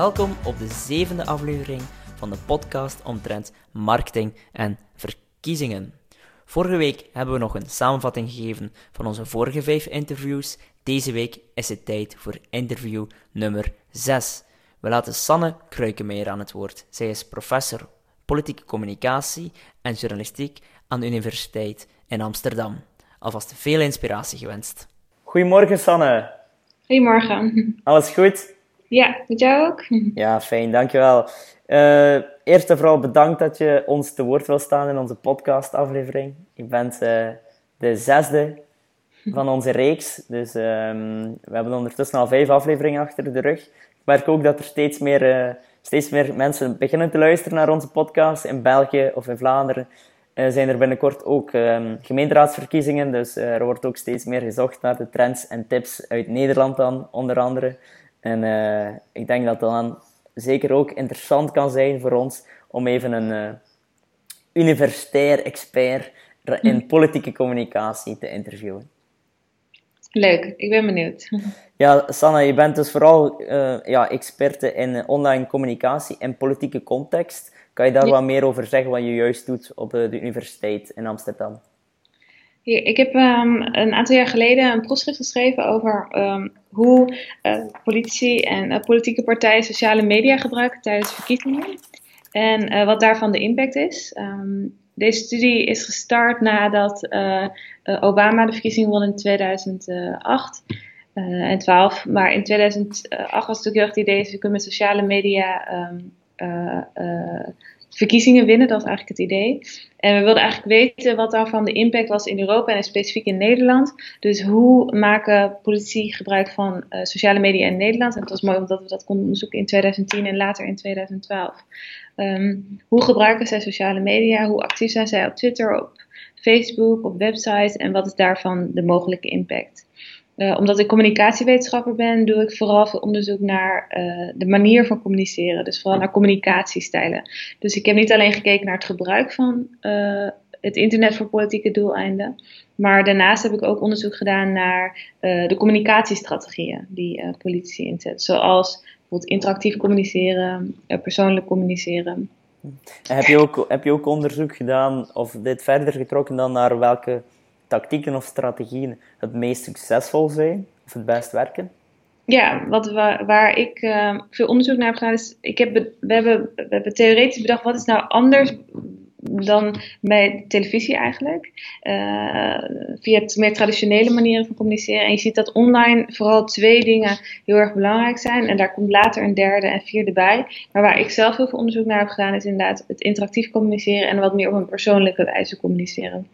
Welkom op de zevende aflevering van de podcast omtrent marketing en verkiezingen. Vorige week hebben we nog een samenvatting gegeven van onze vorige vijf interviews. Deze week is het tijd voor interview nummer 6. We laten Sanne Kruikenmeijer aan het woord. Zij is professor politieke communicatie en journalistiek aan de Universiteit in Amsterdam. Alvast veel inspiratie gewenst. Goedemorgen, Sanne. Goedemorgen. Alles goed? Ja, met jou ook? Ja, fijn, dankjewel. Uh, eerst en vooral bedankt dat je ons te woord wil staan in onze podcastaflevering. Je bent uh, de zesde van onze reeks, dus um, we hebben ondertussen al vijf afleveringen achter de rug. Ik merk ook dat er steeds meer, uh, steeds meer mensen beginnen te luisteren naar onze podcast. In België of in Vlaanderen zijn er binnenkort ook um, gemeenteraadsverkiezingen, dus er wordt ook steeds meer gezocht naar de trends en tips uit Nederland dan, onder andere. En uh, ik denk dat dat dan zeker ook interessant kan zijn voor ons om even een uh, universitair expert in hm. politieke communicatie te interviewen. Leuk, ik ben benieuwd. Ja, Sanne, je bent dus vooral uh, ja, experte in online communicatie en politieke context. Kan je daar wat meer over zeggen wat je juist doet op de universiteit in Amsterdam? Ik heb um, een aantal jaar geleden een proefschrift geschreven over um, hoe uh, politici en uh, politieke partijen sociale media gebruiken tijdens verkiezingen. En uh, wat daarvan de impact is. Um, deze studie is gestart nadat Obama de verkiezingen won in 2008 en 12. Maar in 2008 was het ook heel erg het idee, ze kunnen met sociale media verkiezingen winnen. Dat is eigenlijk het idee. En we wilden eigenlijk weten wat daarvan de impact was in Europa en specifiek in Nederland. Dus hoe maken politici gebruik van uh, sociale media in Nederland? En het was mooi omdat we dat konden onderzoeken in 2010 en later in 2012. Um, ehm, hoe gebruiken zij sociale media? Hoe actief zijn zij op Twitter, op Facebook, op websites? En wat is daarvan de mogelijke impact? Uh, omdat ik communicatiewetenschapper ben, doe ik vooral veel onderzoek naar uh, de manier van communiceren. Dus vooral naar communicatiestijlen. Dus ik heb niet alleen gekeken naar het gebruik van uh, het internet voor politieke doeleinden. Maar daarnaast heb ik ook onderzoek gedaan naar de communicatiestrategieën die politici inzetten. Zoals bijvoorbeeld interactief communiceren, persoonlijk communiceren. Heb je, ook, heb je ook onderzoek gedaan of dit verder getrokken dan naar welke tactieken of strategieën het meest succesvol zijn of het best werken? Ja, wat, waar, waar ik uh, veel onderzoek naar heb gedaan is, ik heb, we, hebben, we hebben theoretisch bedacht, wat is nou anders dan bij televisie eigenlijk. Uh, via het meer traditionele manieren van communiceren. En je ziet dat online vooral twee dingen heel erg belangrijk zijn. En daar komt later een derde en vierde bij. Maar waar ik zelf heel veel onderzoek naar heb gedaan, is inderdaad het interactief communiceren en wat meer op een persoonlijke wijze communiceren.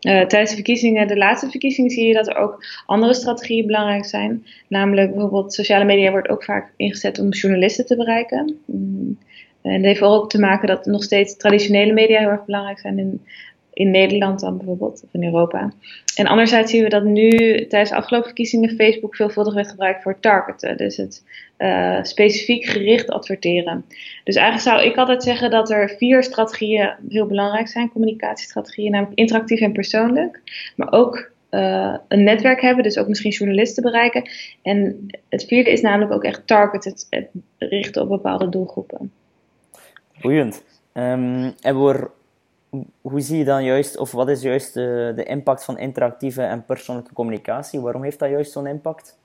Uh, tijdens de verkiezingen, de laatste verkiezingen, zie je dat er ook andere strategieën belangrijk zijn. Namelijk bijvoorbeeld sociale media wordt ook vaak ingezet om journalisten te bereiken. Mm. En dat heeft ook te maken dat nog steeds traditionele media heel erg belangrijk zijn in, in Nederland dan bijvoorbeeld, of in Europa. En anderzijds zien we dat nu tijdens de afgelopen verkiezingen Facebook veelvuldig werd gebruikt voor targeten. Dus het uh, specifiek gericht adverteren. Dus eigenlijk zou ik altijd zeggen dat er vier strategieën heel belangrijk zijn, communicatiestrategieën, namelijk interactief en persoonlijk. Maar ook uh, een netwerk hebben, dus ook misschien journalisten bereiken. En het vierde is namelijk ook echt targeted, richten op bepaalde doelgroepen. Boeiend. Um, en hoe zie je dan juist, of wat is juist de, de impact van interactieve en persoonlijke communicatie? Waarom heeft dat juist zo'n impact?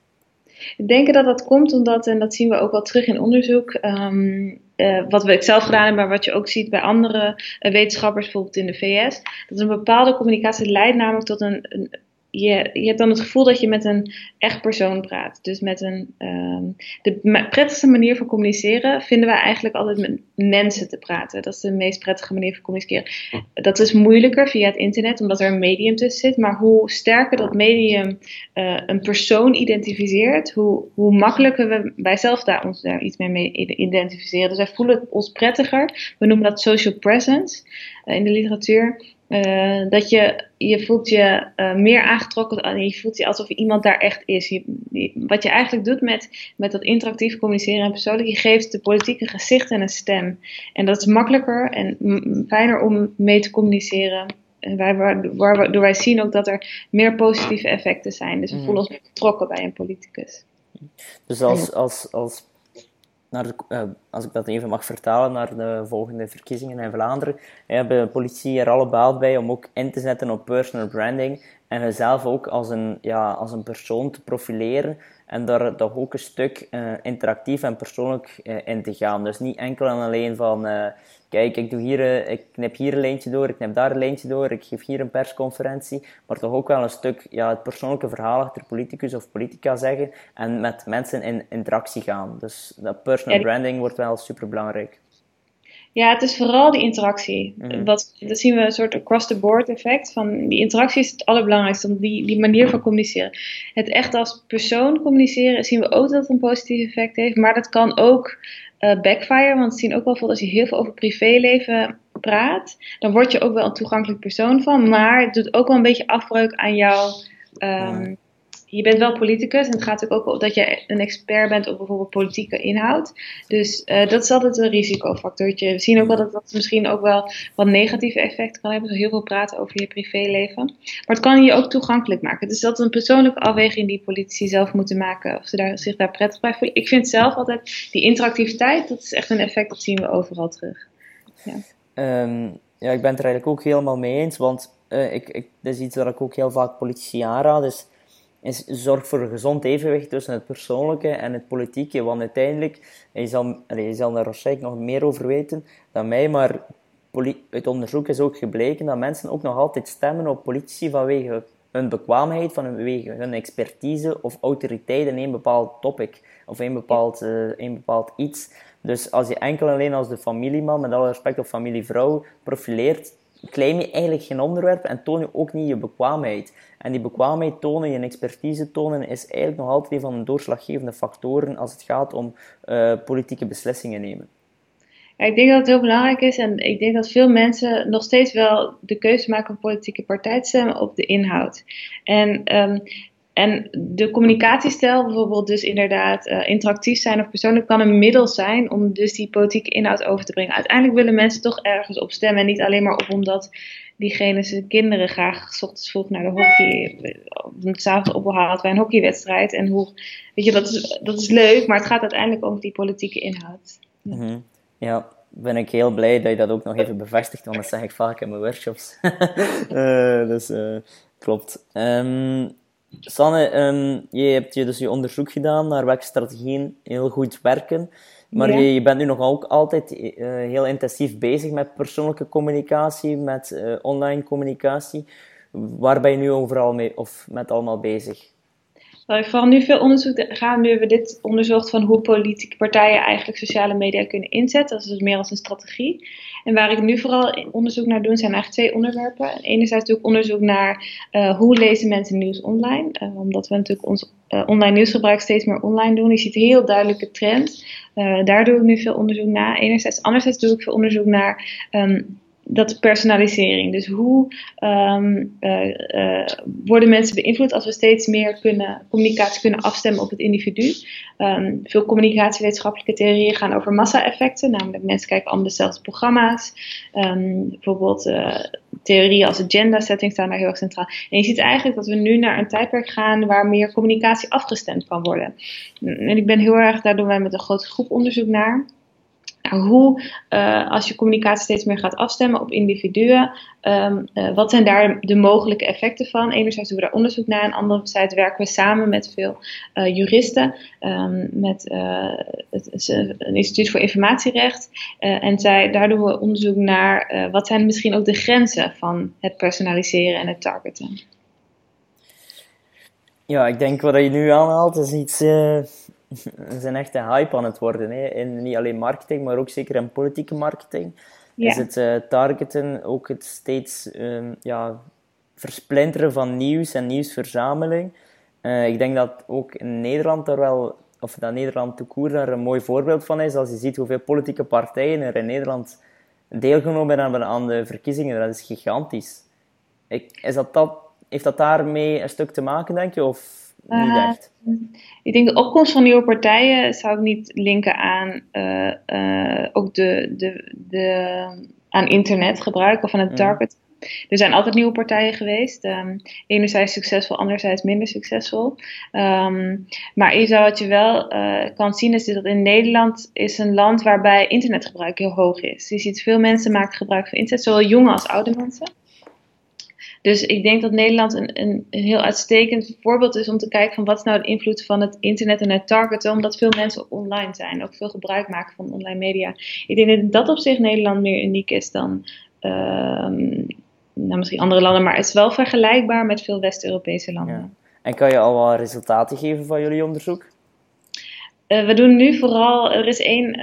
Ik denk dat dat komt omdat, en dat zien we ook wel terug in onderzoek, um, uh, wat we zelf gedaan hebben, maar wat je ook ziet bij andere uh, wetenschappers, bijvoorbeeld in de VS, dat een bepaalde communicatie leidt namelijk tot een, een je, je hebt dan het gevoel dat je met een echt persoon praat. Dus met een. Um, de prettigste manier van communiceren vinden wij eigenlijk altijd met mensen te praten. Dat is de meest prettige manier van communiceren. Dat is moeilijker via het internet, omdat er een medium tussen zit. Maar hoe sterker dat medium uh, een persoon identificeert, hoe, hoe makkelijker we wij zelf daar ons daar iets mee identificeren. Dus wij voelen ons prettiger. We noemen dat social presence uh, in de literatuur. Uh, dat je, je voelt je uh, meer aangetrokken en je voelt je alsof iemand daar echt is. Je, wat je eigenlijk doet met, met dat interactief communiceren en persoonlijk, je geeft de politieke gezicht en een stem. En dat is makkelijker en fijner om mee te communiceren. En wij, waardoor wij zien ook dat er meer positieve effecten zijn. Dus we mm. voelen ons meer betrokken bij een politicus. Dus als, als, als naar de, als ik dat even mag vertalen, naar de volgende verkiezingen in Vlaanderen, hebben de politie er alle baat bij om ook in te zetten op personal branding en jezelf ook als een, ja, als een persoon te profileren en daar toch ook een stuk uh, interactief en persoonlijk uh, in te gaan. Dus niet enkel en alleen van, uh, kijk, ik, doe hier, ik knip hier een lijntje door, ik knip daar een lijntje door, ik geef hier een persconferentie, maar toch ook wel een stuk ja, het persoonlijke verhaal achter politicus of politica zeggen en met mensen in interactie gaan. Dus dat personal branding wordt wel super belangrijk. Ja, het is vooral die interactie. Mm. Dat zien we een soort across-the-board effect. Van die interactie is het allerbelangrijkste, die, die manier van communiceren. Het echt als persoon communiceren zien we ook dat het een positief effect heeft. Maar dat kan ook uh, backfire, want we zien ook wel veel als je heel veel over privéleven praat, dan word je ook wel een toegankelijk persoon van. Maar het doet ook wel een beetje afbreuk aan jouw... Um, je bent wel politicus en het gaat ook op dat je een expert bent op bijvoorbeeld politieke inhoud. Dus uh, dat is altijd een risicofactortje. We zien ook wel dat dat misschien ook wel wat negatieve effecten kan hebben. Zo heel veel praten over je privéleven. Maar het kan je ook toegankelijk maken. Dus dat is een persoonlijke afweging die politici zelf moeten maken. Of ze daar, zich daar prettig bij voelen. Ik vind zelf altijd die interactiviteit, dat is echt een effect dat zien we overal terug. Ja, um, ja ik ben het er eigenlijk ook helemaal mee eens. Want uh, ik, ik, dat is iets wat ik ook heel vaak politici aanraad. Dus is zorg voor een gezond evenwicht tussen het persoonlijke en het politieke. Want uiteindelijk, je zal, je zal daar waarschijnlijk nog meer over weten dan mij, maar uit onderzoek is ook gebleken dat mensen ook nog altijd stemmen op politici vanwege hun bekwaamheid, vanwege hun expertise of autoriteit in een bepaald topic of een bepaald, uh, een bepaald iets. Dus als je enkel alleen als de familieman, met alle respect of familievrouw, profileert, claim je eigenlijk geen onderwerp en toon je ook niet je bekwaamheid. En die bekwaamheid tonen, je expertise tonen, is eigenlijk nog altijd een van de doorslaggevende factoren als het gaat om uh, politieke beslissingen nemen. Ja, ik denk dat het heel belangrijk is en ik denk dat veel mensen nog steeds wel de keuze maken om politieke partij te stemmen op de inhoud. En um, en de communicatiestijl, bijvoorbeeld dus inderdaad uh, interactief zijn of persoonlijk, kan een middel zijn om dus die politieke inhoud over te brengen. Uiteindelijk willen mensen toch ergens op stemmen en niet alleen maar omdat diegene zijn kinderen graag s ochtends vroeg naar de hockey, of s'avonds opgehaald bij een hockeywedstrijd. En hoe, weet je, dat is, dat is leuk, maar het gaat uiteindelijk over die politieke inhoud. Ja. Mm ja ben ik heel blij dat je dat ook nog even bevestigt, want dat zeg ik vaak in mijn workshops. uh, dus klopt. Um, Sanne, um, je hebt je dus je onderzoek gedaan naar welke strategieën heel goed werken. Maar je, je, bent nu nog ook altijd uh, heel intensief bezig met persoonlijke communicatie, met uh, online communicatie. Waar ben je nu overal mee of met allemaal bezig? Vooral nu veel onderzoek gaan. Nu hebben we dit onderzocht van hoe politieke partijen eigenlijk sociale media kunnen inzetten. Dat is dus meer als een strategie. En waar ik nu vooral onderzoek naar doe, zijn eigenlijk twee onderwerpen. Enerzijds natuurlijk onderzoek naar uh, hoe lezen mensen nieuws online. Uh, omdat we natuurlijk ons uh, online nieuwsgebruik steeds meer online doen. Je ziet heel duidelijke trends. daar doe ik nu veel onderzoek naar. Enerzijds. Anderzijds doe ik veel onderzoek naar um, dat personalisering. Dus hoe um, uh, uh, worden mensen beïnvloed als we steeds meer kunnen, communicatie kunnen afstemmen op het individu? Um, veel communicatiewetenschappelijke theorieën gaan over massa-effecten, namelijk mensen kijken allemaal dezelfde programma's. Um, bijvoorbeeld uh, theorieën als agenda setting staan daar heel erg centraal. En je ziet eigenlijk dat we nu naar een tijdperk gaan waar meer communicatie afgestemd kan worden. En ik ben heel erg, daar doen wij met een grote groep onderzoek naar hoe, uh, als je communicatie steeds meer gaat afstemmen op individuen, um, uh, wat zijn daar de mogelijke effecten van? Enerzijds doen we daar onderzoek naar, en anderzijds werken we samen met veel uh, juristen, um, met het, een instituut voor informatierecht. en zij, daar doen we onderzoek naar wat zijn misschien ook de grenzen van het personaliseren en het targeten. Ja, ik denk wat je nu aanhaalt is iets is een echte hype aan het worden. Hè? In niet alleen marketing, maar ook zeker in politieke marketing. Ja. Is het uh, targeten, ook het steeds um, ja, versplinteren van nieuws en nieuwsverzameling. Uh, ik denk dat ook in Nederland daar wel, of dat Nederland de koer daar een mooi voorbeeld van is. Als je ziet hoeveel politieke partijen er in Nederland deelgenomen hebben aan de verkiezingen, dat is gigantisch. Ik, is dat, dat, heeft dat daarmee een stuk te maken, denk je? Of uh, ik denk de opkomst van nieuwe partijen zou ik niet linken aan uh, uh, ook de, de, de, aan internetgebruik of aan het mm. target. Er zijn altijd nieuwe partijen geweest. Um, enerzijds succesvol, anderzijds minder succesvol. Um, maar zou wat je wel uh, kan zien is dat in Nederland is een land waarbij internetgebruik heel hoog is. Je ziet veel mensen maken gebruik van internet, zowel jonge als oude mensen. Dus ik denk dat Nederland een, een, een, heel uitstekend voorbeeld is om te kijken van wat is nou de invloed van het internet en het targeten, omdat veel mensen online zijn, ook veel gebruik maken van online media. Ik denk dat dat op zich Nederland meer uniek is dan uh, nou, misschien andere landen, maar het is wel vergelijkbaar met veel West-Europese landen. En kan je al wat resultaten geven van jullie onderzoek? Uh, we doen nu vooral, er is één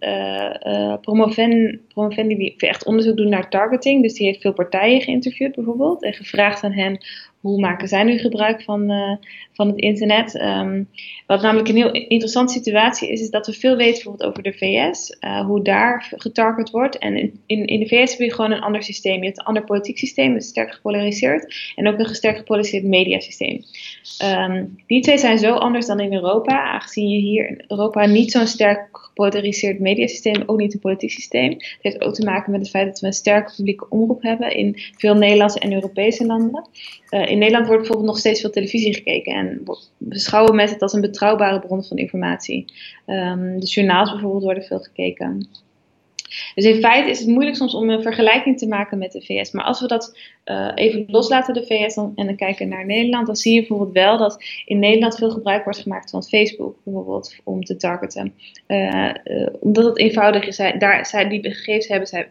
uh, promoven, promovendi die echt onderzoek doet naar targeting. Dus die heeft veel partijen geïnterviewd bijvoorbeeld en gevraagd aan hen hoe maken zij nu gebruik van, uh, van het internet? Um, wat namelijk een heel interessante situatie is, is dat we veel weten bijvoorbeeld over de VS, uh, hoe daar getarget wordt. En in, in, in, de VS heb je gewoon een ander systeem. Je hebt een ander politiek systeem, dat is sterk gepolariseerd. En ook een sterk gepolariseerd mediasysteem. Um, die twee zijn zo anders dan in Europa, aangezien je hier in Europa niet zo'n sterk gepolariseerd mediasysteem, ook niet een politiek systeem. Het heeft ook te maken met het feit dat we een sterke publieke omroep hebben in veel Nederlandse en Europese landen. Uh, in Nederland wordt bijvoorbeeld nog steeds veel televisie gekeken en beschouwen mensen het als een betrouwbare bron van informatie. Um, de journaals bijvoorbeeld worden veel gekeken. Dus in feite is het moeilijk soms om een vergelijking te maken met de VS. Maar als we dat uh, even loslaten, de VS, en dan kijken naar Nederland, dan zie je bijvoorbeeld wel dat in Nederland veel gebruik wordt gemaakt van Facebook, bijvoorbeeld, om te targeten. Uh, uh, omdat het eenvoudig is. Daar, zij, die gegevens hebben zij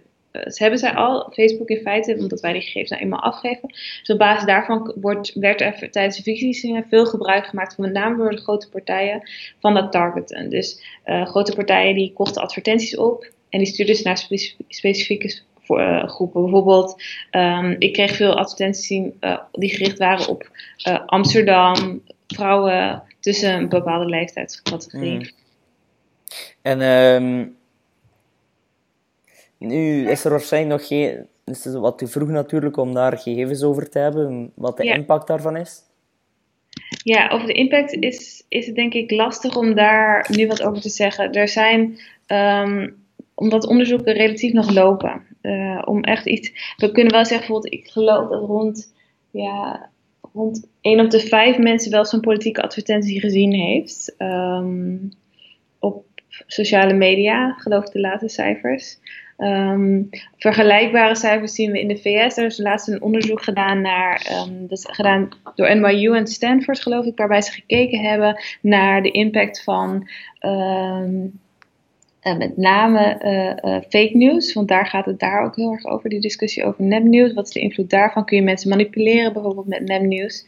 hebben zij al, Facebook in feite, omdat wij die gegevens nou eenmaal afgeven. Dus op basis daarvan wordt, werd er tijdens de verkiezingen veel gebruik gemaakt, van met name door de grote partijen, van dat targeten. Dus grote partijen die kochten advertenties op en die stuurden ze naar specifieke uh, groepen. Bijvoorbeeld, um, ik kreeg veel advertenties uh, die gericht waren op Amsterdam, vrouwen tussen een bepaalde leeftijdscategorie. Mm. En um nu is er waarschijnlijk nog geen... Het is wat te vroeg natuurlijk om daar gegevens over te hebben, wat de impact daarvan is. Ja, over de impact is, is het denk ik lastig om daar nu wat over te zeggen. Er zijn, um, omdat onderzoeken relatief nog lopen, uh, om echt iets... We kunnen wel zeggen, bijvoorbeeld, ik geloof dat rond, ja, rond 1 op de 5 mensen wel zo'n politieke advertentie gezien heeft. Um, op sociale media, geloof ik de laatste cijfers. Um, vergelijkbare cijfers zien we in de VS. Er is laatst een onderzoek gedaan naar, um, dat is gedaan door NYU en Stanford, geloof ik, waarbij ze gekeken hebben naar de impact van uh, met name uh, uh, fake news, want daar gaat het daar ook heel erg over, die discussie over nepnieuws. Wat is de invloed daarvan? Kun je mensen manipuleren bijvoorbeeld met nepnieuws?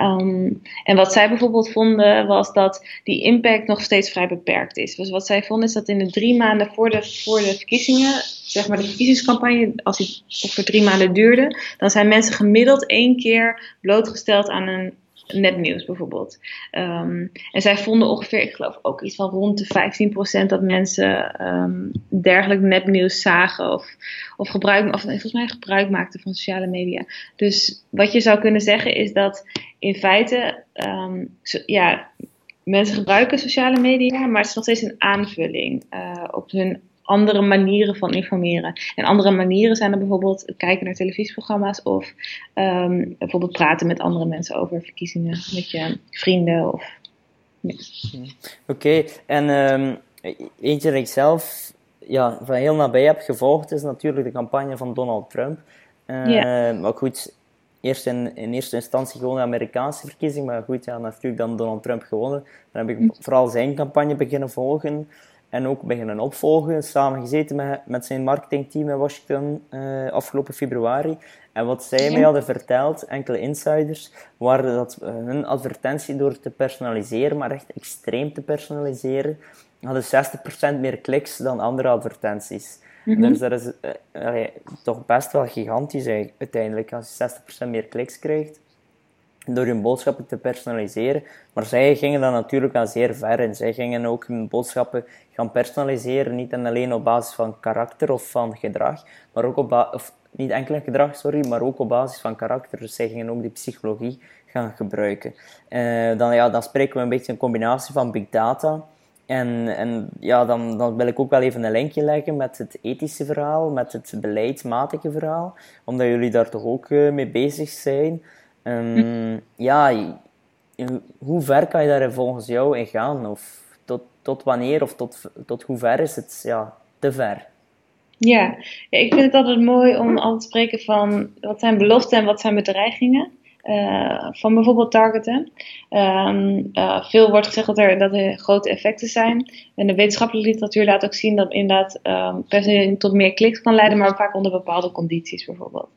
Um, en wat zij bijvoorbeeld vonden was dat die impact nog steeds vrij beperkt is. Dus wat zij vonden is dat in de drie maanden voor de, voor de verkiezingen, zeg maar de verkiezingscampagne, als die ongeveer drie maanden duurde, dan zijn mensen gemiddeld één keer blootgesteld aan een nepnieuws bijvoorbeeld. Um, en zij vonden ongeveer, ik geloof ook iets van rond de 15% dat mensen um, dergelijk nepnieuws zagen of, of, gebruik, of volgens mij gebruik maakten van sociale media. Dus wat je zou kunnen zeggen is dat in feite, um, ja, mensen gebruiken sociale media, maar het is nog steeds een aanvulling uh, op hun andere manieren van informeren. En andere manieren zijn er bijvoorbeeld kijken naar televisieprogramma's of um, bijvoorbeeld praten met andere mensen over verkiezingen, met je vrienden of. Ja. Oké, okay. en um, eentje dat ik zelf ja, van heel nabij heb gevolgd is natuurlijk de campagne van Donald Trump. Uh, yeah. Maar goed, eerst in, in eerste instantie gewoon de Amerikaanse verkiezing, maar goed, ja, natuurlijk dan Donald Trump gewonnen. Dan heb ik hm. vooral zijn campagne beginnen volgen en ook beginnen opvolgen. Samen gezeten met, met zijn marketingteam in Washington uh, afgelopen februari. En wat zij mij hadden verteld, enkele insiders, waren dat hun advertentie door te personaliseren, maar echt extreem te personaliseren, hadden 60% meer kliks dan andere advertenties. Mm -hmm. Dus dat is uh, toch best wel gigantisch uiteindelijk, als je 60% meer kliks krijgt door hun boodschappen te personaliseren. Maar zij gingen dan natuurlijk wel zeer ver en zij gingen ook hun boodschappen gaan personaliseren, niet alleen op basis van karakter of van gedrag, maar ook op niet enkel gedrag, sorry, maar ook op basis van karakter. Dus zij gingen ook die psychologie gaan gebruiken. Uh, dan, ja, dan spreken we een beetje een combinatie van big data En, en ja, dan, dan wil ik ook wel even een linkje leggen met het ethische verhaal, met het beleidsmatige verhaal, omdat jullie daar toch ook uh, mee bezig zijn. Um, Ja, hoe ver kan je daar volgens jou in gaan? Of tot, tot wanneer of tot, tot hoe ver is het ja, te ver? Ja. ja, ik vind het altijd mooi om al te spreken van wat zijn beloften en wat zijn bedreigingen. Uh, van bijvoorbeeld targeten. Um, uh, veel wordt gezegd dat er, dat er grote effecten zijn. En de wetenschappelijke literatuur laat ook zien dat inderdaad um, per se tot meer kliks kan leiden, maar vaak onder bepaalde condities bijvoorbeeld.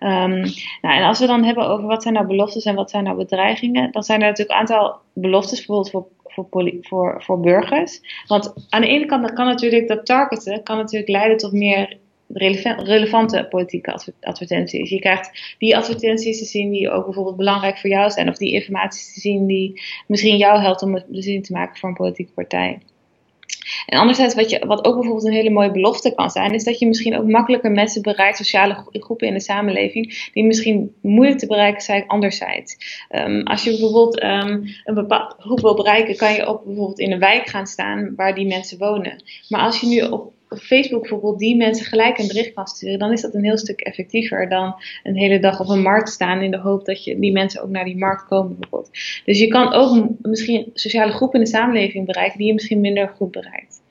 Um, nou, en als we dan hebben over wat zijn nou beloftes en wat zijn nou bedreigingen, dan zijn er natuurlijk een aantal beloftes, bijvoorbeeld voor voor, voor, voor burgers. Want aan de ene kant kan natuurlijk dat targeten kan natuurlijk leiden tot meer relevante politieke advertenties. Je krijgt die advertenties te zien die ook bijvoorbeeld belangrijk voor jou zijn, of die informatie te zien die misschien jou helpt om een beslissing te maken voor een politieke partij. En anderzijds, wat, je, wat ook bijvoorbeeld een hele mooie belofte kan zijn, is dat je misschien ook makkelijker mensen bereikt, sociale groepen in de samenleving, die misschien moeilijk te bereiken zijn anderzijds. Um, als je bijvoorbeeld um, een bepaalde groep wil bereiken, kan je ook bijvoorbeeld in een wijk gaan staan waar die mensen wonen. Maar als je nu op Facebook bijvoorbeeld die mensen gelijk een bericht kan sturen, dan is dat een heel stuk effectiever dan een hele dag op een markt staan in de hoop dat je die mensen ook naar die markt komen bijvoorbeeld. Dus je kan ook misschien sociale groepen in de samenleving bereiken die je misschien minder goed bereikt.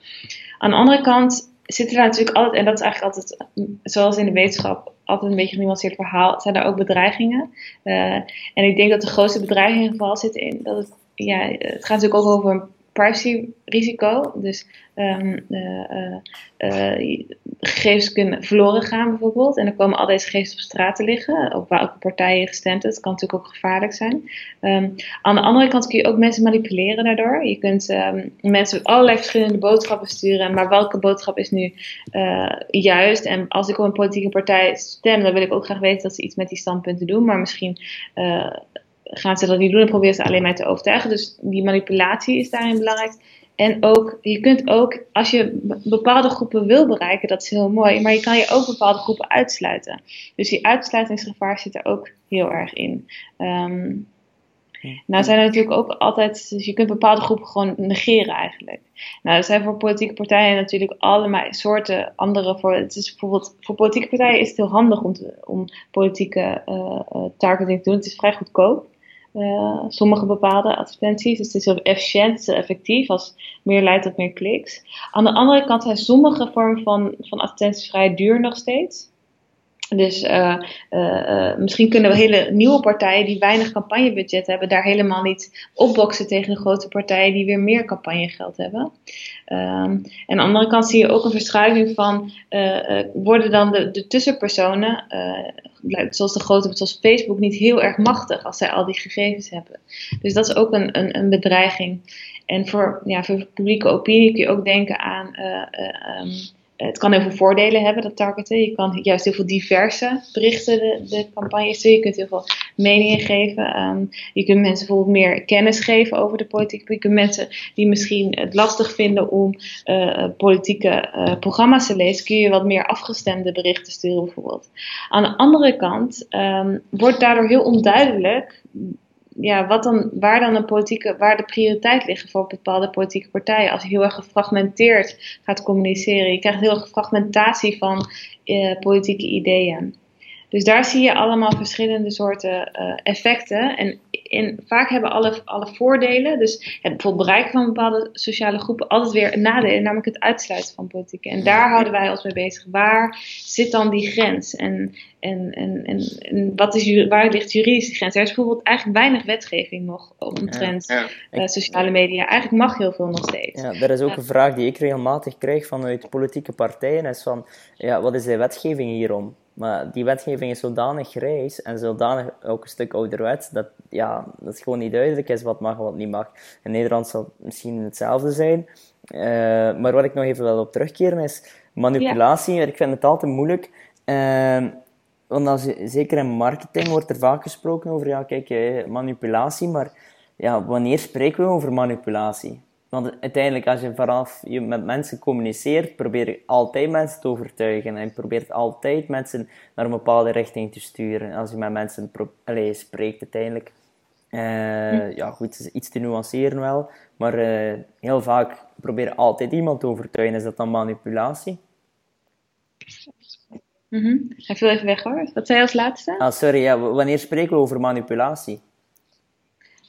Aan de andere kant zitten er natuurlijk altijd, en dat is eigenlijk altijd, zoals in de wetenschap, altijd een beetje een genuanceerd verhaal, zijn er ook bedreigingen. Uh, en ik denk dat de grootste bedreiging vooral zit in dat het, ja, het gaat natuurlijk ook over privacy-risico. Dus um, gegevens kunnen verloren gaan bijvoorbeeld. En dan komen al deze gegevens op straat te liggen, op welke partij je gestemd hebt. Dat kan natuurlijk ook gevaarlijk zijn. Um, aan de andere kant kun je ook mensen manipuleren daardoor. Je kunt um, mensen allerlei verschillende boodschappen sturen, maar welke boodschap is nu juist? En als ik op een politieke partij stem, dan wil ik ook graag weten dat ze iets met die standpunten doen, maar misschien gaan ze dat niet doen en proberen ze alleen maar te overtuigen. Dus die manipulatie is daarin belangrijk. En ook, je kunt ook, als je bepaalde groepen wil bereiken, dat is heel mooi, maar je kan je ook bepaalde groepen uitsluiten. Dus die uitsluitingsgevaar zit er ook heel erg in. Um, nou zijn er natuurlijk ook altijd, dus je kunt bepaalde groepen gewoon negeren eigenlijk. Nou, er zijn voor politieke partijen natuurlijk allerlei soorten andere voor. Het is bijvoorbeeld, voor politieke partijen is het heel handig om, om politieke uh, targeting te doen. Het is vrij goedkoop. Uh, sommige bepaalde advertenties. Dus het is heel efficiënt, effectief, als meer leidt tot meer kliks. Aan de andere kant zijn sommige vormen van, van advertenties vrij duur nog steeds. Dus uh, uh, misschien kunnen we hele nieuwe partijen die weinig campagnebudget hebben, daar helemaal niet opboksen tegen de grote partijen die weer meer campagnegeld hebben. Um, en aan de andere kant zie je ook een verschuiving van, worden dan de, de tussenpersonen, zoals de grote, zoals Facebook, niet heel erg machtig als zij al die gegevens hebben. Dus dat is ook een, een, een bedreiging. En voor, ja, voor publieke opinie kun je ook denken aan. Um, het kan heel veel voordelen hebben, dat targeten. Je kan juist heel veel diverse berichten de, campagnes doen. Je kunt heel veel meningen geven. Je kunt mensen bijvoorbeeld meer kennis geven over de politiek. Je kunt mensen die misschien het lastig vinden om uh, politieke uh, programma's te lezen, kun je wat meer afgestemde berichten sturen bijvoorbeeld. Aan de andere kant um, wordt daardoor heel onduidelijk ja, wat dan, waar dan een politieke, waar de prioriteit liggen voor bepaalde politieke partijen. Als je heel erg gefragmenteerd gaat communiceren. Je krijgt heel erg fragmentatie van eh, politieke ideeën. Dus daar zie je allemaal verschillende soorten uh, effecten. En in, vaak hebben alle, alle voordelen, dus het bijvoorbeeld bereiken van bepaalde sociale groepen, altijd weer een nadeel, namelijk het uitsluiten van politiek. En daar houden wij ons mee bezig. Waar zit dan die grens? En, en, en, en, en wat is, waar ligt juridisch die grens? Er is bijvoorbeeld eigenlijk weinig wetgeving nog omtrent ja, ja. Uh, sociale media. Eigenlijk mag heel veel nog steeds. Ja, er is ook een vraag die ik regelmatig krijg vanuit politieke partijen, is van, ja, wat is de wetgeving hierom? Maar die wetgeving is zodanig grijs en zodanig ook een stuk ouderwets dat, ja, dat het gewoon niet duidelijk is wat mag en wat niet mag. In Nederland zal het misschien hetzelfde zijn. Uh, maar wat ik nog even wil op terugkeren is manipulatie. Ja. Ik vind het altijd moeilijk. Uh, want als zeker in marketing wordt er vaak gesproken over ja, kijk, eh, manipulatie. Maar ja, wanneer spreken we over manipulatie? Want uiteindelijk, als je vanaf je met mensen communiceert, probeer je altijd mensen te overtuigen. En je probeert altijd mensen naar een bepaalde richting te sturen. Als je met mensen allez, spreekt uiteindelijk. Uh, Ja, goed, iets te nuanceren wel. Maar uh, heel vaak proberen altijd iemand te overtuigen. Is dat dan manipulatie? Mm -hmm. Hij viel even weg hoor. Wat zei je als laatste? Ah, sorry, ja, wanneer spreken we over manipulatie?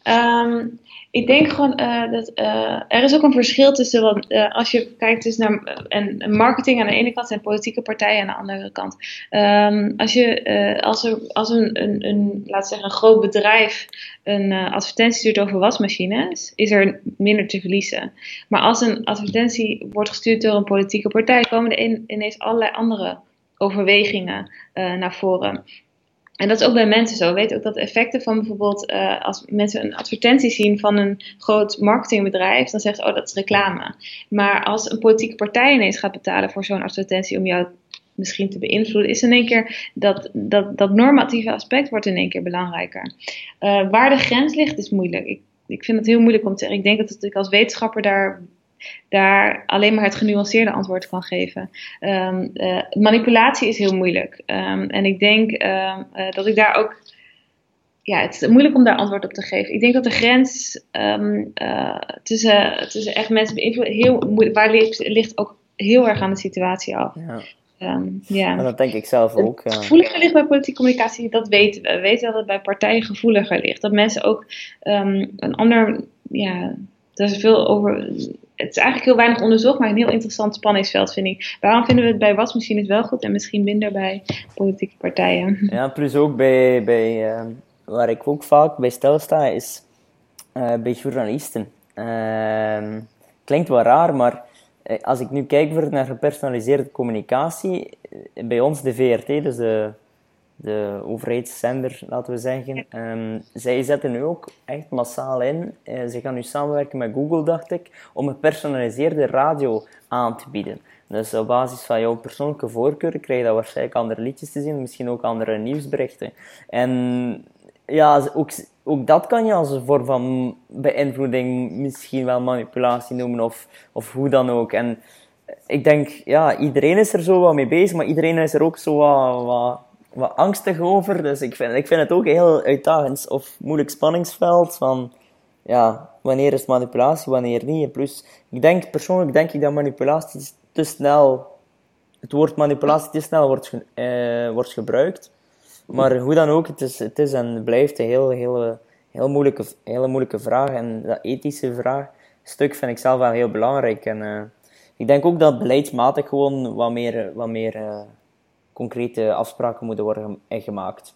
Um, ik denk gewoon uh, dat uh, er is ook een verschil tussen wat uh, als je kijkt dus naar en marketing aan de ene kant en politieke partijen aan de andere kant. Um, als je als er als een, een, een laat zeggen een groot bedrijf een advertentie stuurt over wasmachines, is er minder te verliezen. Maar als een advertentie wordt gestuurd door een politieke partij, komen er ineens allerlei andere overwegingen naar voren. En dat is ook bij mensen zo. We weten ook dat effecten van bijvoorbeeld uh, als mensen een advertentie zien van een groot marketingbedrijf, dan zeggen ze, oh dat is reclame. Maar als een politieke partij ineens gaat betalen voor zo'n advertentie om jou misschien te beïnvloeden, is in één keer dat, dat, dat normatieve aspect wordt in één keer belangrijker. Uh, waar de grens ligt is moeilijk. Ik, ik vind het heel moeilijk om te. Ik denk dat ik als wetenschapper daar daar alleen maar het genuanceerde antwoord kan geven. Um, uh, manipulatie is heel moeilijk. Um, en ik denk uh, dat ik daar ook. Ja, het is moeilijk om daar antwoord op te geven. Ik denk dat de grens um, tussen, tussen echt mensen beïnvloeden heel moeilijk. Waar ligt, ligt ook heel erg aan de situatie af. Ja. Um, ja. dat denk ik zelf ook. Het gevoeliger ligt bij politieke communicatie, dat weten we. We weten dat het bij partijen gevoeliger ligt. Dat mensen ook um, een ander, ja, er is veel over. Het is eigenlijk heel weinig onderzocht, maar een heel interessant spanningsveld vind ik. Waarom vinden we het bij wasmachines wel goed en misschien minder bij politieke partijen? Ja, plus ook bij, bij uh, waar ik ook vaak bij stilsta, is uh, bij journalisten. Uh, klinkt wel raar, maar eh, als ik nu kijk naar gepersonaliseerde communicatie, eh, bij ons de VRT, dus de de overheidszender, laten we zeggen. Um, zij zetten nu ook echt massaal in. Uh, ze gaan nu samenwerken met Google, dacht ik, om een personaliseerde radio aan te bieden. Dus op basis van jouw persoonlijke voorkeur krijg je dan waarschijnlijk andere liedjes te zien, misschien ook andere nieuwsberichten. En ja, ook, ook dat kan je als een vorm van beïnvloeding, misschien wel manipulatie noemen, of, of hoe dan ook. En ik denk, ja, iedereen is er zo wat mee bezig, maar iedereen is er ook zo wat, wat wat angstig over. Dus ik vind, ik vind het ook heel uitdagend of moeilijk spanningsveld van ja, wanneer is manipulatie, wanneer niet. Plus, ik denk persoonlijk denk ik dat manipulatie te snel, het woord manipulatie te snel wordt, eh, wordt gebruikt. Maar hoe dan ook, het is, het is en blijft een heel, heel, heel, moeilijke, hele moeilijke vraag. En dat ethische vraagstuk vind ik zelf wel heel belangrijk. En uh, ik denk ook dat beleidsmatig gewoon wat meer, wat meer uh, concrete afspraken moeten worden gemaakt.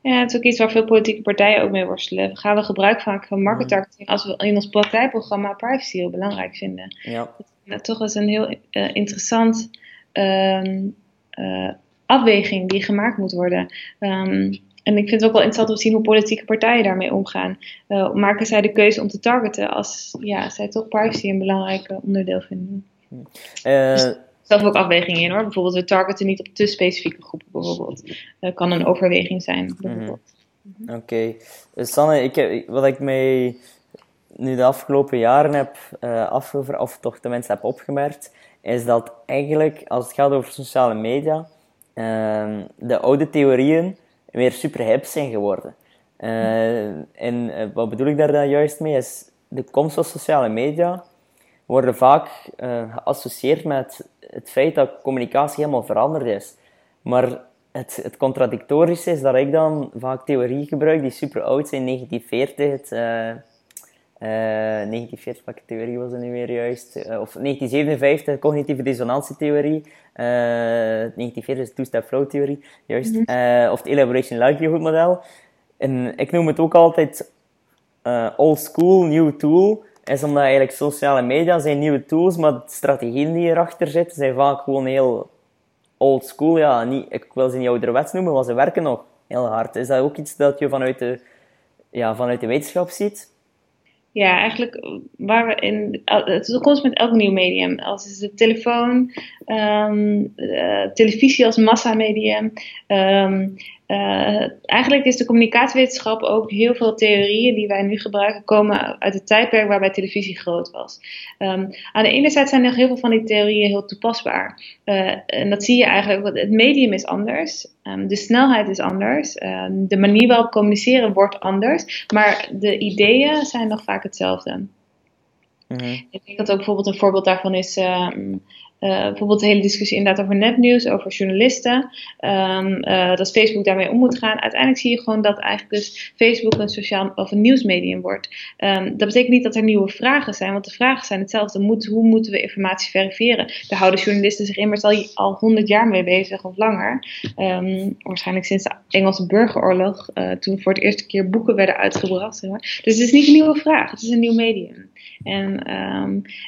Ja, het is ook iets waar veel politieke partijen ook mee worstelen. Gaan we gebruik maken van marketing als we in ons partijprogramma privacy heel belangrijk vinden? Ja. Dat toch is een heel uh, interessant um, uh, afweging die gemaakt moet worden. Um, en ik vind het ook wel interessant om te zien hoe politieke partijen daarmee omgaan. Uh, maken zij de keuze om te targeten als ja, zij toch privacy een belangrijk onderdeel vinden? Dus zelf ook afwegingen in hoor. Bijvoorbeeld we targeten niet op te specifieke groepen bijvoorbeeld. Dat kan een overweging zijn mhm. bijvoorbeeld. Oké. Okay. Dus Sanne, ik heb, wat ik mij nu de afgelopen jaren heb uh, afgevraagd, of toch de mensen heb opgemerkt, is dat eigenlijk als het gaat over sociale media, uh, de oude theorieën weer super hip zijn geworden. Uh, en wat bedoel ik daar dan juist mee? Is de komst van sociale media worden vaak geassocieerd met het feit dat communicatie helemaal veranderd is. Maar het, het contradictorische is dat ik dan vaak theorieën gebruik die super oud zijn. 1940, het, uh, uh, 1940, welke theorie was het nu weer juist? Uh, of 1957, de cognitieve dissonantietheorie. 1940 is de two-step flow theorie, juist. Mm -hmm. of het elaboration likelihood model. En ik noem het ook altijd old school, new tool is omdat eigenlijk sociale media zijn nieuwe tools, maar de strategieën die erachter zitten zijn vaak gewoon heel old school. Ja, niet, ik wil ze niet ouderwets noemen, maar ze werken nog heel hard. Is dat ook iets dat je vanuit de, ja, vanuit de wetenschap ziet? Ja, eigenlijk waar we in. Het is ook met elk nieuw medium. Als is de telefoon, um, uh, televisie als massamedium, um, uh, eigenlijk is de communicatiewetenschap ook heel veel theorieën die wij nu gebruiken, komen uit het tijdperk waarbij televisie groot was. Um, aan de ene zijde zijn nog heel veel van die theorieën heel toepasbaar. Uh, en dat zie je eigenlijk, het medium is anders, um, de snelheid is anders, um, de manier waarop communiceren wordt anders, maar de ideeën zijn nog vaak hetzelfde. Mm -hmm. Ik denk dat ook bijvoorbeeld een voorbeeld daarvan is uh, bijvoorbeeld de hele discussie inderdaad over netnieuws, over journalisten. Um, uh, dat Facebook daarmee om moet gaan. Uiteindelijk zie je gewoon dat eigenlijk dus Facebook een sociaal of een nieuwsmedium wordt. Um, dat betekent niet dat er nieuwe vragen zijn, want de vragen zijn hetzelfde. Hoe moeten we informatie verifiëren? Daar houden journalisten zich immers al, al 100 jaar mee bezig of langer. Um, waarschijnlijk sinds de Engelse burgeroorlog, uh, toen voor het eerste keer boeken werden uitgebracht. Maar. Dus het is niet een nieuwe vraag, het is een nieuw medium. En,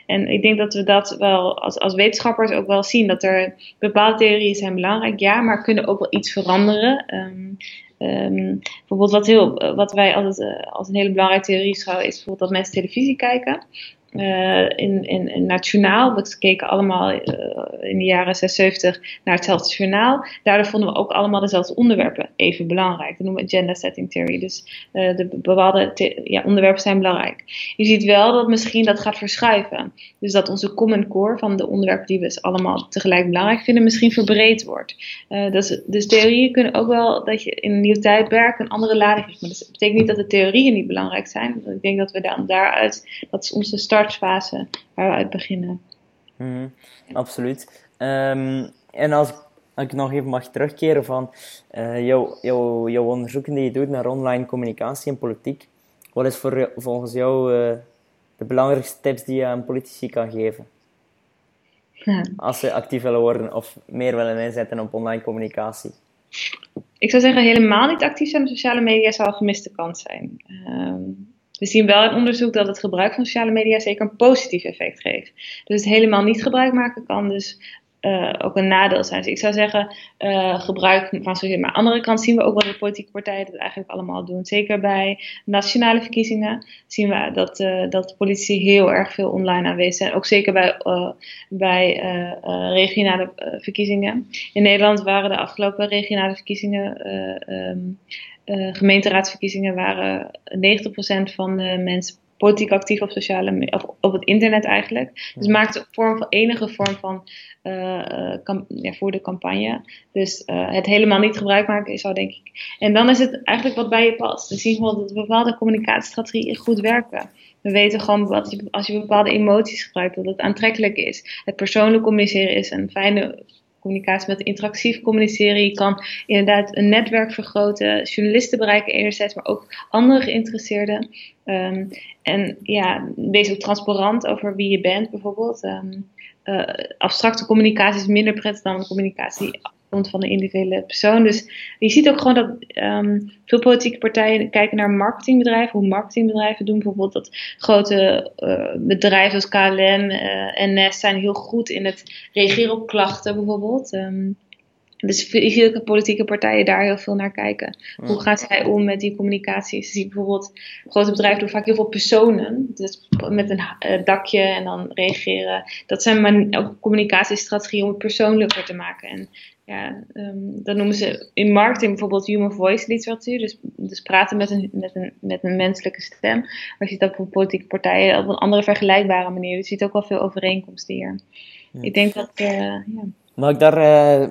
en ik denk dat we dat wel als, als wetenschappers ook wel zien dat er bepaalde theorieën zijn belangrijk, ja, maar kunnen ook wel iets veranderen. Um, um, bijvoorbeeld wat, heel, wat wij altijd uh, als een hele belangrijke theorie schouwen, is bijvoorbeeld dat mensen televisie kijken. Uh, in, in, in, Nationaal. We keken allemaal uh, in de jaren 76 naar hetzelfde journaal. Daardoor vonden we ook allemaal dezelfde onderwerpen even belangrijk. Dat noemen we agenda setting theory. Dus uh, de bepaalde ja, onderwerpen zijn belangrijk. Je ziet wel dat misschien dat gaat verschuiven. Dus dat onze common core van de onderwerpen die we dus allemaal tegelijk belangrijk vinden, misschien verbreed wordt. dus, dus theorieën kunnen ook wel dat je in een nieuw tijdperk een andere lading heeft. Maar dat betekent niet dat de theorieën niet belangrijk zijn. Ik denk dat we dan daaruit, dat is onze start startfase waar we uit beginnen. Mm, absoluut. Um, en als ik nog even mag terugkeren van uh, jouw, jouw onderzoeken die je doet naar online communicatie en politiek, wat is voor, volgens jou uh, de belangrijkste tips die je aan politici kan geven? Ja. Als ze actief willen worden of meer willen inzetten op online communicatie? Ik zou zeggen, helemaal niet actief zijn op sociale media zou een gemiste kans zijn. Um, we zien wel in onderzoek dat het gebruik van sociale media zeker een positief effect geeft. Dus het helemaal niet gebruik maken kan dus uh, ook een nadeel zijn. Dus ik zou zeggen, uh, gebruik van sociale media. Maar aan de andere kant zien we ook wel dat politieke partijen dat eigenlijk allemaal doen. Zeker bij nationale verkiezingen zien we dat, uh, dat politici heel erg veel online aanwezig zijn. Ook zeker bij, bij regionale verkiezingen. In Nederland waren de afgelopen regionale verkiezingen um, uh, gemeenteraadsverkiezingen waren 90% van de mensen politiek actief op sociale of op het internet eigenlijk. Dus maakte vorm van enige vorm van uh, ja, voor de campagne. Dus uh, het helemaal niet gebruik maken is zo denk ik. En dan is het eigenlijk wat bij je past. We zien gewoon dat bepaalde communicatiestrategieën goed werken. We weten gewoon wat je, als je bepaalde emoties gebruikt, dat het aantrekkelijk is. Het persoonlijk communiceren is een fijne communicatie met interactief communiceren. Je kan inderdaad een netwerk vergroten, journalisten bereiken enerzijds, maar ook andere geïnteresseerden. Um, en ja, wees ook transparant over wie je bent bijvoorbeeld. Um, abstracte communicatie is minder prettig dan communicatie komt van de individuele persoon. Dus je ziet ook gewoon dat um, veel politieke partijen kijken naar marketingbedrijven, hoe marketingbedrijven doen. Bijvoorbeeld dat grote uh, bedrijven als KLM uh, en NS zijn heel goed in het reageren op klachten bijvoorbeeld. Um, dus je ziet ook politieke partijen daar heel veel naar kijken. Hoe gaan zij om met die communicatie? Ze zien bijvoorbeeld, grote bedrijven doen vaak heel veel personen. Dus met een uh, dakje en dan reageren. Dat zijn ook communicatiestrategieën om het persoonlijker te maken. En ja, um, dat noemen ze in marketing bijvoorbeeld human voice literatuur. Dus, dus praten met een, met, een, met een menselijke stem. Maar je ziet dat voor politieke partijen op een andere vergelijkbare manier. Dus je ziet ook wel veel overeenkomsten hier. Ik denk dat. Uh, ja. Mag ik daar uh,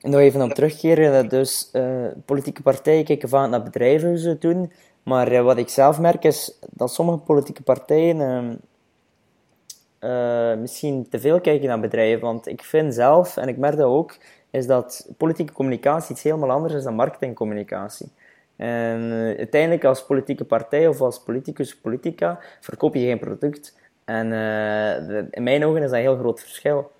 nog even op terugkeren? Dus uh, politieke partijen kijken vaak naar bedrijven hoe ze het doen. Maar wat ik zelf merk is dat sommige politieke partijen ehm, misschien te veel kijken naar bedrijven. Want ik vind zelf, en ik merk dat ook is dat politieke communicatie iets helemaal anders is dan marketingcommunicatie. En uiteindelijk als politieke partij of als politicus politica verkoop je geen product. En in mijn ogen is dat een heel groot verschil.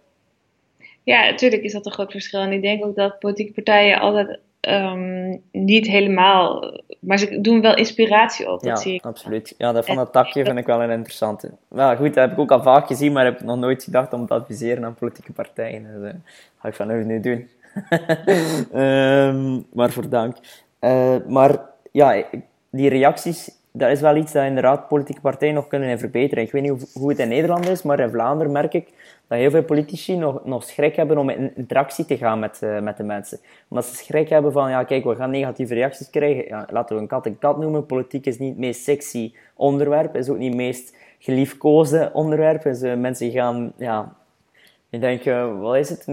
Ja, natuurlijk is dat een groot verschil. En ik denk ook dat politieke partijen altijd um, niet helemaal. Maar ze doen wel inspiratie op. Dat ja, zie ik. absoluut. Ja, dat van dat takje vind ik wel een interessante. Wel goed, dat heb ik ook al vaak gezien, maar ik heb nog nooit gedacht om te adviseren aan politieke partijen. Dus uh, ga ik vanaf nu doen. um, maar voor dank. Uh, maar ja, die reacties, dat is wel iets dat inderdaad politieke partijen nog kunnen verbeteren. Ik weet niet hoe, het in Nederland is, maar in Vlaanderen merk ik dat heel veel politici nog, nog schrik hebben om in interactie te gaan met, uh, met de mensen. Omdat ze schrik hebben van, ja kijk, we gaan negatieve reacties krijgen. Ja, laten we een kat een kat noemen. Politiek is niet het meest sexy onderwerp, is ook niet het meest geliefkoosde onderwerp. Dus uh, mensen gaan, ja, ik denk, wat is het?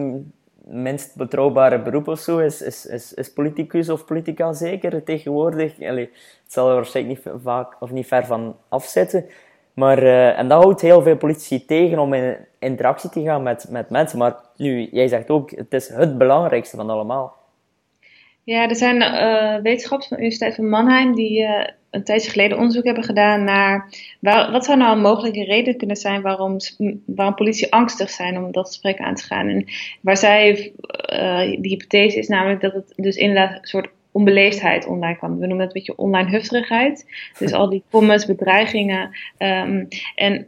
Minst betrouwbare beroep of zo is, is, is, is politicus of politica zeker tegenwoordig. Allee, het zal er waarschijnlijk niet vaak of niet ver van afzetten. Maar, uh, en dat houdt heel veel politici tegen om in interactie te gaan met, met mensen. Maar nu, jij zegt ook, het is het belangrijkste van allemaal. Ja, er zijn uh, wetenschappers van de Universiteit van Mannheim die uh, een tijdje geleden onderzoek hebben gedaan naar waar, wat zou nou een mogelijke reden kunnen zijn waarom, waarom politie angstig zijn om dat gesprek aan te gaan. En waar zij, uh, die hypothese is namelijk dat het dus inderdaad een soort onbeleefdheid online kwam. We noemen dat een beetje online hufterigheid. Dus al die comments, bedreigingen. Um, en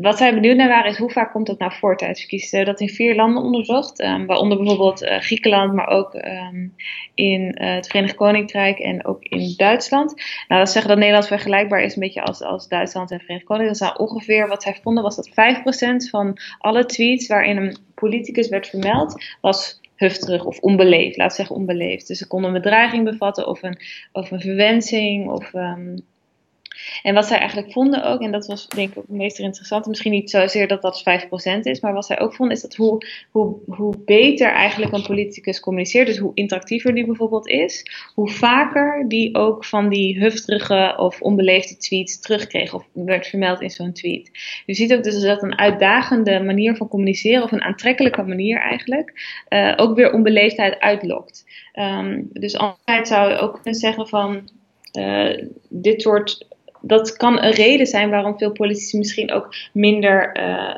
wat zij benieuwd naar waren is hoe vaak komt dat nou voor tijdens verkiezingen. Dat in vier landen onderzocht, um, waaronder bijvoorbeeld uh, Griekenland, maar ook um, in uh, het Verenigd Koninkrijk en ook in Duitsland. Nou, dat zeggen dat Nederland vergelijkbaar is een beetje als, als Duitsland en Verenigd Koninkrijk. Dat is ongeveer wat zij vonden was dat 5% van alle tweets waarin een politicus werd vermeld, was hufterig of onbeleefd. Laat zeggen onbeleefd. Dus ze konden een bedreiging bevatten of een, of een verwensing of um, en wat zij eigenlijk vonden ook, en dat was denk ik het meest interessante, misschien niet zozeer dat dat 5% is, maar wat zij ook vonden is dat hoe, hoe, hoe beter eigenlijk een politicus communiceert, dus hoe interactiever die bijvoorbeeld is, hoe vaker die ook van die hufterige of onbeleefde tweets terugkreeg of werd vermeld in zo'n tweet. Je ziet ook dus dat een uitdagende manier van communiceren, of een aantrekkelijke manier eigenlijk, uh, ook weer onbeleefdheid uitlokt. Um, dus altijd zou je ook kunnen zeggen van. Uh, dit soort dat kan een reden zijn waarom veel politici misschien ook minder uh,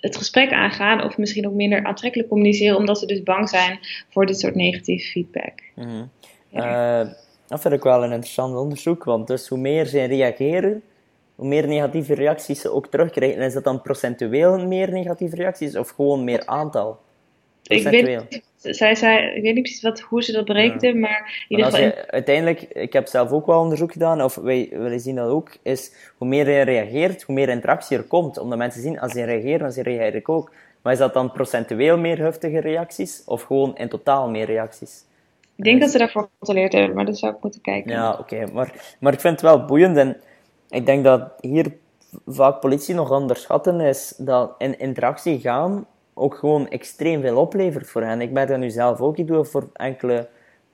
het gesprek aangaan of misschien ook minder aantrekkelijk communiceren, omdat ze dus bang zijn voor dit soort negatieve feedback. Mm -hmm. ja. uh, dat vind ik wel een interessant onderzoek, want dus hoe meer ze reageren, hoe meer negatieve reacties ze ook terugkrijgen. En is dat dan procentueel meer negatieve reacties of gewoon meer aantal? Ik weet, zij, zij, ik weet niet precies wat, hoe ze dat berekenden, maar in ieder geval... uiteindelijk, ik heb zelf ook wel onderzoek gedaan, of wij, wij zien dat ook, is hoe meer je reageert, hoe meer interactie er komt. Omdat mensen zien, als ze reageren, dan reageer ik ook. Maar is dat dan procentueel meer heftige reacties, of gewoon in totaal meer reacties? Ik denk dat ze daarvoor gecontroleerd hebben, maar dat zou ik moeten kijken. Ja, oké. Maar, maar ik vind het wel boeiend en ik denk dat hier vaak politie nog onderschatten is dat in interactie gaan ook gewoon extreem veel oplevert voor hen. Ik ben dat nu zelf ook. Ik doe voor enkele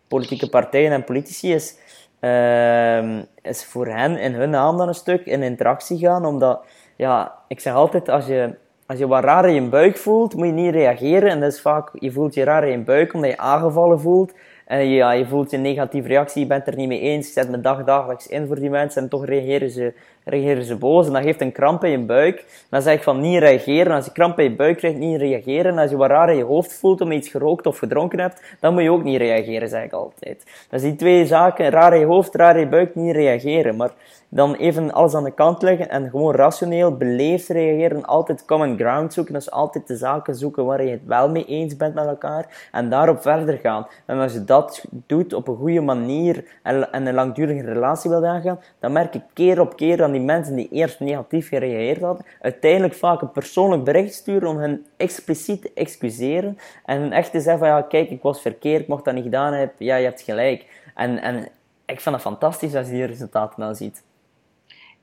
politieke partijen en politici. Is, uh, is voor hen in hun naam dan een stuk in interactie gaan. Omdat, ja, ik zeg altijd, als je, als je wat raar in je buik voelt, moet je niet reageren. En dat is vaak, je voelt je raar in je buik omdat je aangevallen voelt. En ja, je voelt een negatieve reactie, je bent er niet mee eens, je zet me dag dagelijks in voor die mensen en toch reageren ze, reageren ze boos. En dat geeft een kramp in je buik. Dan zeg ik van niet reageren. Als je kramp in je buik krijgt, niet reageren. En als je wat raar in je hoofd voelt omdat je iets gerookt of gedronken hebt, dan moet je ook niet reageren, zeg ik altijd. Dat is die twee zaken, raar in je hoofd, raar in je buik, niet reageren. Maar dan even alles aan de kant leggen en gewoon rationeel, beleefd reageren. Altijd common ground zoeken. Dus altijd de zaken zoeken waar je het wel mee eens bent met elkaar. En daarop verder gaan. En als je dat doet op een goede manier en, en een langdurige relatie wilt aangaan, dan merk ik keer op keer aan die mensen die eerst negatief gereageerd hadden, uiteindelijk vaak een persoonlijk bericht sturen om hen expliciet te excuseren. En echt te zeggen van ja, kijk, ik was verkeerd, ik mocht dat niet gedaan hebben. Ja, je hebt gelijk. En, en ik vind het fantastisch als je die resultaten dan ziet.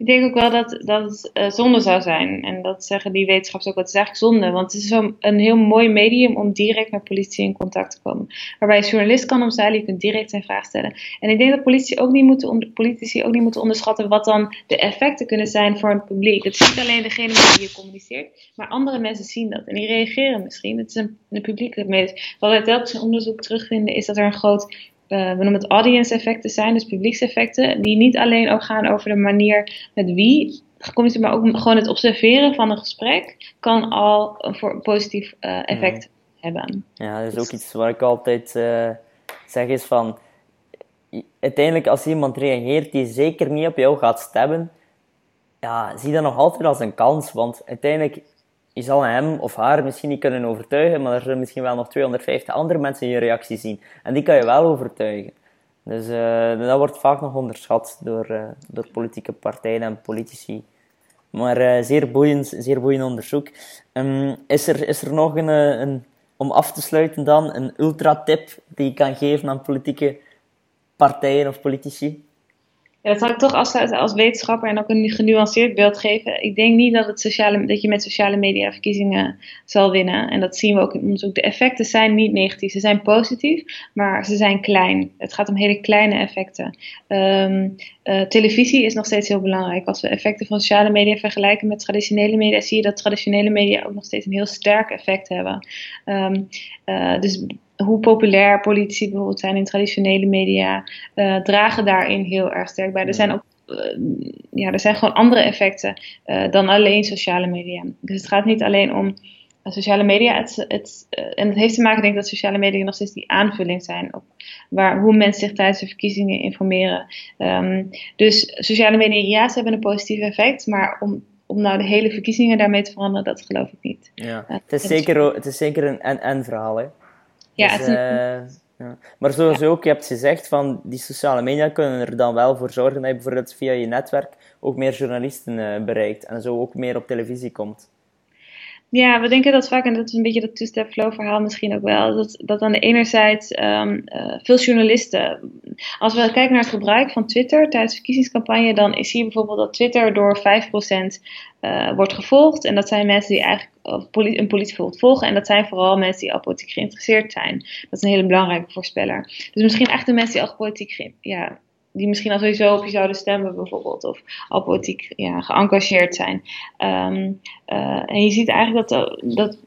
Ik denk ook wel dat, dat het uh, zonde zou zijn. En dat zeggen die wetenschappers ook, het is eigenlijk zonde. Want het is zo een heel mooi medium om direct met politie in contact te komen. Waarbij een journalist kan omzeilen, je kunt direct zijn vraag stellen. En ik denk dat politici ook niet moeten, politici ook niet moeten onderschatten wat dan de effecten kunnen zijn voor het publiek. Het is niet alleen degene met wie je communiceert, maar andere mensen zien dat. En die reageren misschien. Het is een, een publieke meest. Wat telkens in onderzoek terugvinden, is dat er een groot uh, we noemen het audience effecten zijn, dus publiekseffecten, die niet alleen ook gaan over de manier met wie gecommuniceerd, maar ook gewoon het observeren van een gesprek kan al een voor positief uh, effect hebben. Ja, dat is ook iets waar ik altijd uh, zeg is van, uiteindelijk als iemand reageert die zeker niet op jou gaat stemmen, ja, zie dat nog altijd als een kans, want uiteindelijk je zal hem of haar misschien niet kunnen overtuigen, maar er zullen misschien wel nog 250 andere mensen je reactie zien. En die kan je wel overtuigen. Dus uh, dat wordt vaak nog onderschat door, uh, door politieke partijen en politici. Maar zeer, boeiend, zeer boeiend onderzoek. Um, is, er, is er nog een, een, om af te sluiten dan, een ultra-tip die je kan geven aan politieke partijen of politici? Ja, dat zal ik toch afsluiten als wetenschapper en ook een genuanceerd beeld geven. Ik denk niet dat, het sociale, dat je met sociale media verkiezingen zal winnen. En dat zien we ook in onderzoek. De effecten zijn niet negatief, ze zijn positief, maar ze zijn klein. Het gaat om hele kleine effecten. Ehm, eh, televisie is nog steeds heel belangrijk. Als we effecten van sociale media vergelijken met traditionele media, zie je dat traditionele media ook nog steeds een heel sterk effect hebben. Um, uh, dus hoe populair politici bijvoorbeeld zijn in traditionele media, uh, dragen daarin heel erg sterk bij. Er zijn ook uh, ja, er zijn gewoon andere effecten uh, dan alleen sociale media. Dus het gaat niet alleen om sociale media. Het, het, en het heeft te maken, denk ik, dat sociale media nog steeds die aanvulling zijn op waar, hoe mensen zich tijdens de verkiezingen informeren. Um, dus sociale media, ja, ze hebben een positief effect, maar om om nou de hele verkiezingen daarmee te veranderen, dat geloof ik niet. Ja. het, is zeker, het is zeker een en-en verhaal, hè? Ja, dus, uh, ja. Maar zoals je ook je hebt gezegd, van die sociale media kunnen er dan wel voor zorgen dat je bijvoorbeeld via je netwerk ook meer journalisten uh, bereikt en zo ook meer op televisie komt. Ja, we denken dat vaak, en dat is een beetje dat two-step flow verhaal misschien ook wel, dat, dat aan de ene zijde um, uh, veel journalisten, als we kijken naar het gebruik van Twitter tijdens de verkiezingscampagne, dan zie je bijvoorbeeld dat Twitter door 5% uh, wordt gevolgd. En dat zijn mensen die eigenlijk een politie bijvoorbeeld volgen. En dat zijn vooral mensen die al politiek geïnteresseerd zijn. Dat is een hele belangrijke voorspeller. Dus misschien echt de mensen die al politiek ja, die misschien al sowieso op je zouden stemmen bijvoorbeeld. Of al politiek ja, geëngageerd zijn. Um, uh, en je ziet eigenlijk dat, dat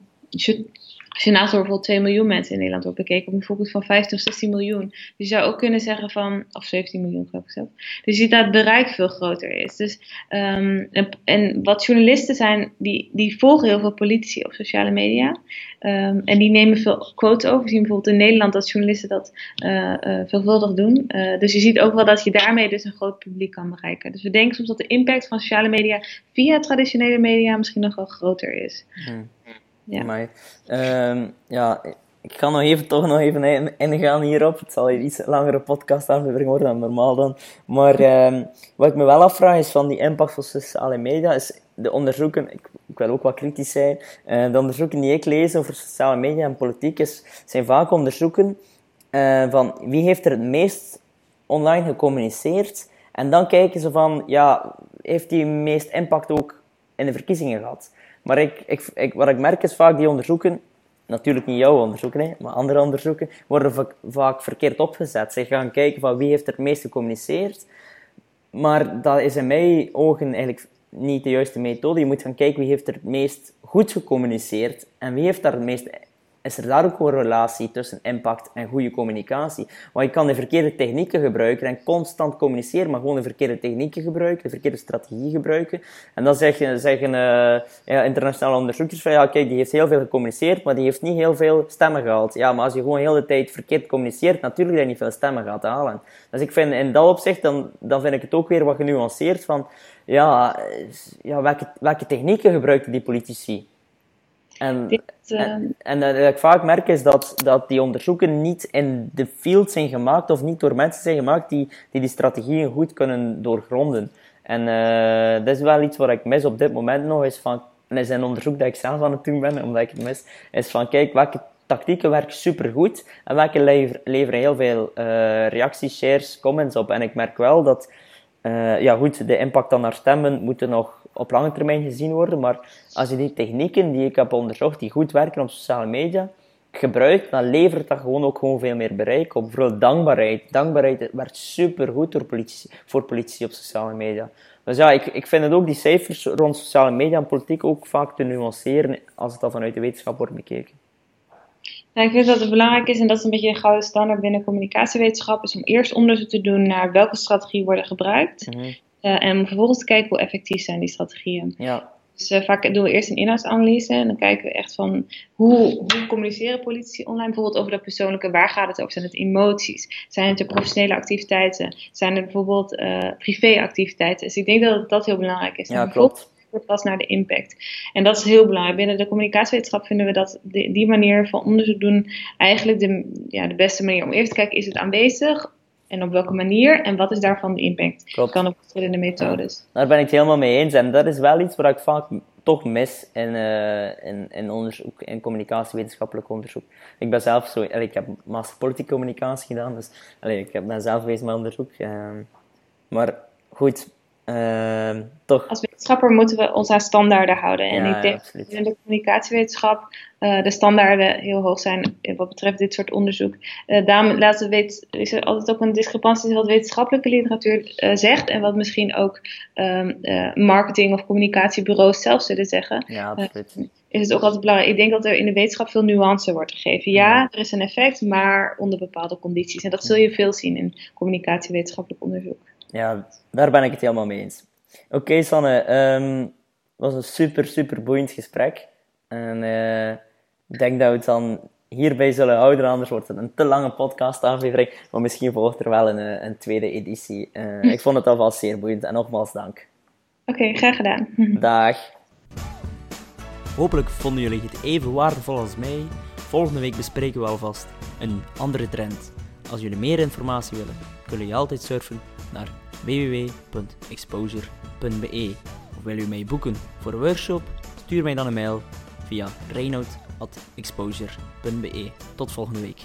als je naast bijvoorbeeld 2 miljoen mensen in Nederland wordt bekeken, op een focus van 15 of 16 miljoen. Dus je zou ook kunnen zeggen van, of 17 miljoen geloof ik zelf. Dus je ziet dat het bereik veel groter is. Dus, um, en, wat journalisten zijn, die, die volgen heel veel politici op sociale media. Um, en die nemen veel quotes over. We zien bijvoorbeeld in Nederland dat journalisten dat uh, uh, veelvuldig doen. Uh, dus je ziet ook wel dat je daarmee dus een groot publiek kan bereiken. Dus we denken soms dat de impact van sociale media via traditionele media misschien nog wel groter is. Hmm. Ja. Maar, um, ja, ik ga nog even, toch nog even ingaan hierop. Het zal hier iets langere podcast aanlevering worden dan normaal dan. Maar um, wat ik me wel afvraag is van die impact van sociale media, is de onderzoeken, ik, ik wil ook wat kritisch zijn, uh, de onderzoeken die ik lees over sociale media en politiek is, zijn vaak onderzoeken uh, van wie heeft er het meest online gecommuniceerd. En dan kijken ze van, ja, heeft die meest impact ook in de verkiezingen gehad? Maar ik, ik, wat ik merk is vaak die onderzoeken, natuurlijk niet jouw onderzoeken, maar andere onderzoeken, worden vaak verkeerd opgezet. Ze gaan kijken van wie heeft er het meest gecommuniceerd. Maar dat is in mijn ogen eigenlijk niet de juiste methode. Je moet gaan kijken wie heeft er het meest goed gecommuniceerd en wie heeft daar het meest is er daar ook een relatie tussen impact en goede communicatie. Want je kan de verkeerde technieken gebruiken en constant communiceren, maar gewoon de verkeerde technieken gebruiken, de verkeerde strategie gebruiken. En dan zeggen, zeggen uh, ja, internationale onderzoekers van ja, kijk, die heeft heel veel gecommuniceerd, maar die heeft niet heel veel stemmen gehaald. Ja, maar als je gewoon heel de tijd verkeerd communiceert, natuurlijk dat je niet veel stemmen gaat halen. Dus ik vind in dat opzicht, dan, dan vind ik het ook weer wat genuanceerd van, ja, ja welke, welke technieken gebruiken die politici? En, Dit, uh... en, en, wat ik vaak merk is dat, dat die onderzoeken niet in de field zijn gemaakt of niet door mensen zijn gemaakt die die, die strategieën goed kunnen doorgronden. En uh, dat is wel iets wat ik mis op dit moment nog, is van, en is een onderzoek dat ik zelf aan het doen ben, omdat ik het mis, is van kijk, welke tactieken werken supergoed en welke leveren heel veel uh, reacties, shares, comments op. En ik merk wel dat, ja goed, de impact aan haar stemmen moeten nog op lange termijn gezien worden. Maar als je die technieken die ik heb onderzocht, die goed werken op sociale media, gebruikt, dan levert dat gewoon ook gewoon veel meer bereik op. Vooral dankbaarheid. Dankbaarheid werkt super goed politici, voor politici op sociale media. Dus ja, ik, ik vind het ook die cijfers rond sociale media en politiek ook vaak te nuanceren als het al vanuit de wetenschap wordt bekeken. Nou, ik vind dat het belangrijk is, en dat is een beetje een gouden standaard binnen communicatiewetenschap, is om eerst onderzoek te doen naar welke strategieën worden gebruikt. Mm uh, en vervolgens te kijken hoe effectief zijn die strategieën. Ja. Dus uh, vaak doen we eerst een inhoudsanalyse en dan kijken we echt van hoe, hoe communiceren politici online, bijvoorbeeld over dat persoonlijke, waar gaat het over? Zijn het emoties? Zijn het de professionele activiteiten? Zijn het bijvoorbeeld uh, privéactiviteiten? Dus ik denk dat dat heel belangrijk is. Ja, klopt pas naar de impact. En dat is heel belangrijk. Binnen de communicatiewetenschap vinden we dat die, die manier van onderzoek doen eigenlijk de, ja, de beste manier om eerst te kijken, is het aanwezig? En op welke manier en wat is daarvan de impact. Klopt. Kan op verschillende methodes. Daar ben ik het helemaal mee eens. En dat is wel iets wat ik vaak toch mis in, eh, in, in onderzoek, in communicatiewetenschappelijk onderzoek. Ik ben zelf zo, ik heb master politieke communicatie gedaan, dus ik heb- ben zelf bezig met onderzoek. ehm. maar goed, ehm, toch. Als wetenschapper moeten we ons aan standaarden houden. En Ja, ik denk dat in de communicatiewetenschap eh, de standaarden heel hoog zijn wat betreft dit soort onderzoek. Eh, daarom laten we wet, is er altijd ook een discrepantie tussen wat wetenschappelijke literatuur eh, zegt en wat misschien ook ehm, eh, marketing- of communicatiebureaus zelf zullen zeggen. Ja, absoluut. Is het ook altijd belangrijk. Ik denk dat er in de wetenschap veel nuance wordt gegeven. Ja, er is een effect, maar onder bepaalde condities. En dat zul je veel zien in communicatiewetenschappelijk onderzoek. Ja, daar ben ik het helemaal mee eens. Oké, Sanne, ehm, het was een super, super boeiend gesprek. En eh, ik denk dat we het dan hierbij zullen houden, anders wordt het een te lange podcast-aflevering. Maar misschien volgt er wel een, eh, een tweede editie. Eh, ik vond het alvast zeer boeiend en nogmaals dank. Oké, graag gedaan. Dag. Hopelijk vonden jullie het even waardevol als mij. Volgende week bespreken we alvast een andere trend. Als jullie meer informatie willen, kunnen jullie altijd surfen naar www.exposure.be. Of wil je mij boeken voor een workshop? Stuur mij dan een mail via reinoud.exposure.be. Tot volgende week.